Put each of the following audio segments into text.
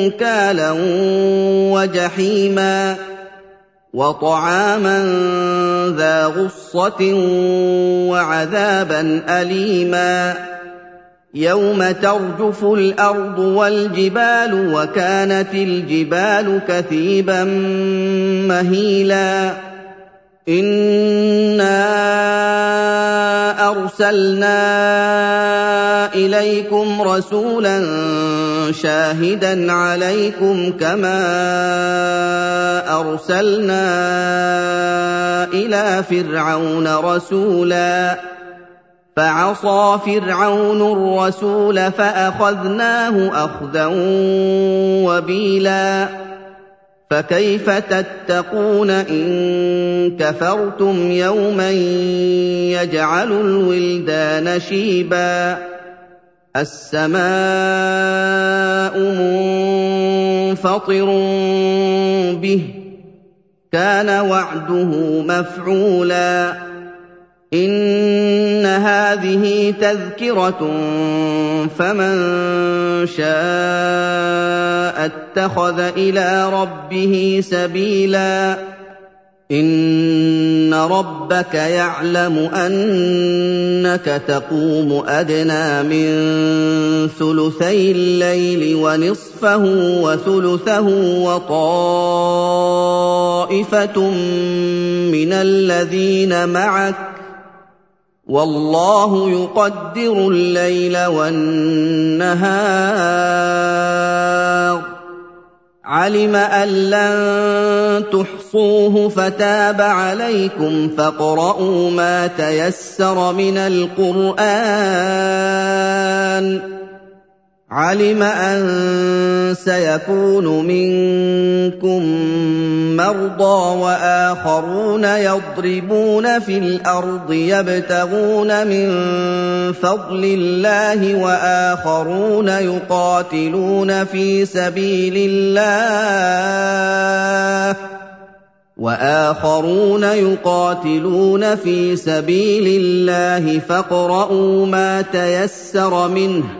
أَنكَالًا وَجَحِيمًا وَطَعَامًا ذَا غُصَّةٍ وَعَذَابًا أَلِيمًا يَوْمَ تَرْجُفُ الْأَرْضُ وَالْجِبَالُ وَكَانَتِ الْجِبَالُ كَثِيبًا مَّهِيلًا إِنَّا أَرْسَلْنَا إِلَيْكُمْ رَسُولًا شَاهِدًا عَلَيْكُمْ كَمَا أَرْسَلْنَا إِلَىٰ فِرْعَوْنَ رَسُولًا. فَعَصَىٰ فِرْعَوْنُ الرَّسُولَ فَأَخَذْنَاهُ أَخْذًا وَبِيلًا. فكيف تتقون إن كفرتم يوما يجعل الولدان شيبا؟ السماء منفطر به كان وعده مفعولا. إِنَّ هَٰذِهِ تَذْكِرَةٌ فَمَن شَاءَ اتَّخَذَ إِلَىٰ رَبِّهِ سَبِيلًا. إِنَّ رَبَّكَ يَعْلَمُ أَنَّكَ تَقُومُ أَدْنَىٰ مِن ثُلُثَيِ اللَّيْلِ وَنِصْفَهُ وَثُلُثَهُ وَطَائِفَةٌ مِّنَ الَّذِينَ مَعَكَ وَاللَّهُ يُقَدِّرُ اللَّيْلَ وَالنَّهَارَ عَلِمَ أَن لَّن تُحْصُوهُ فَتَابَ عَلَيْكُمْ فَاقْرَءُوا مَا تَيَسَّرَ مِنَ الْقُرْآنِ. عَلِمَ أَن سَيَكُونُ مِنكُم مَّرْضَىٰ وَآخَرُونَ يَضْرِبُونَ فِي الْأَرْضِ يَبْتَغُونَ مِن فَضْلِ اللَّهِ وَآخَرُونَ يُقَاتِلُونَ فِي سَبِيلِ اللَّهِ وآخرون يقاتلون في سبيل الله فاقرؤوا ما تيسر منه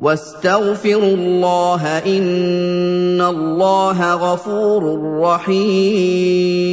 واستغفروا الله إن الله غفور رحيم.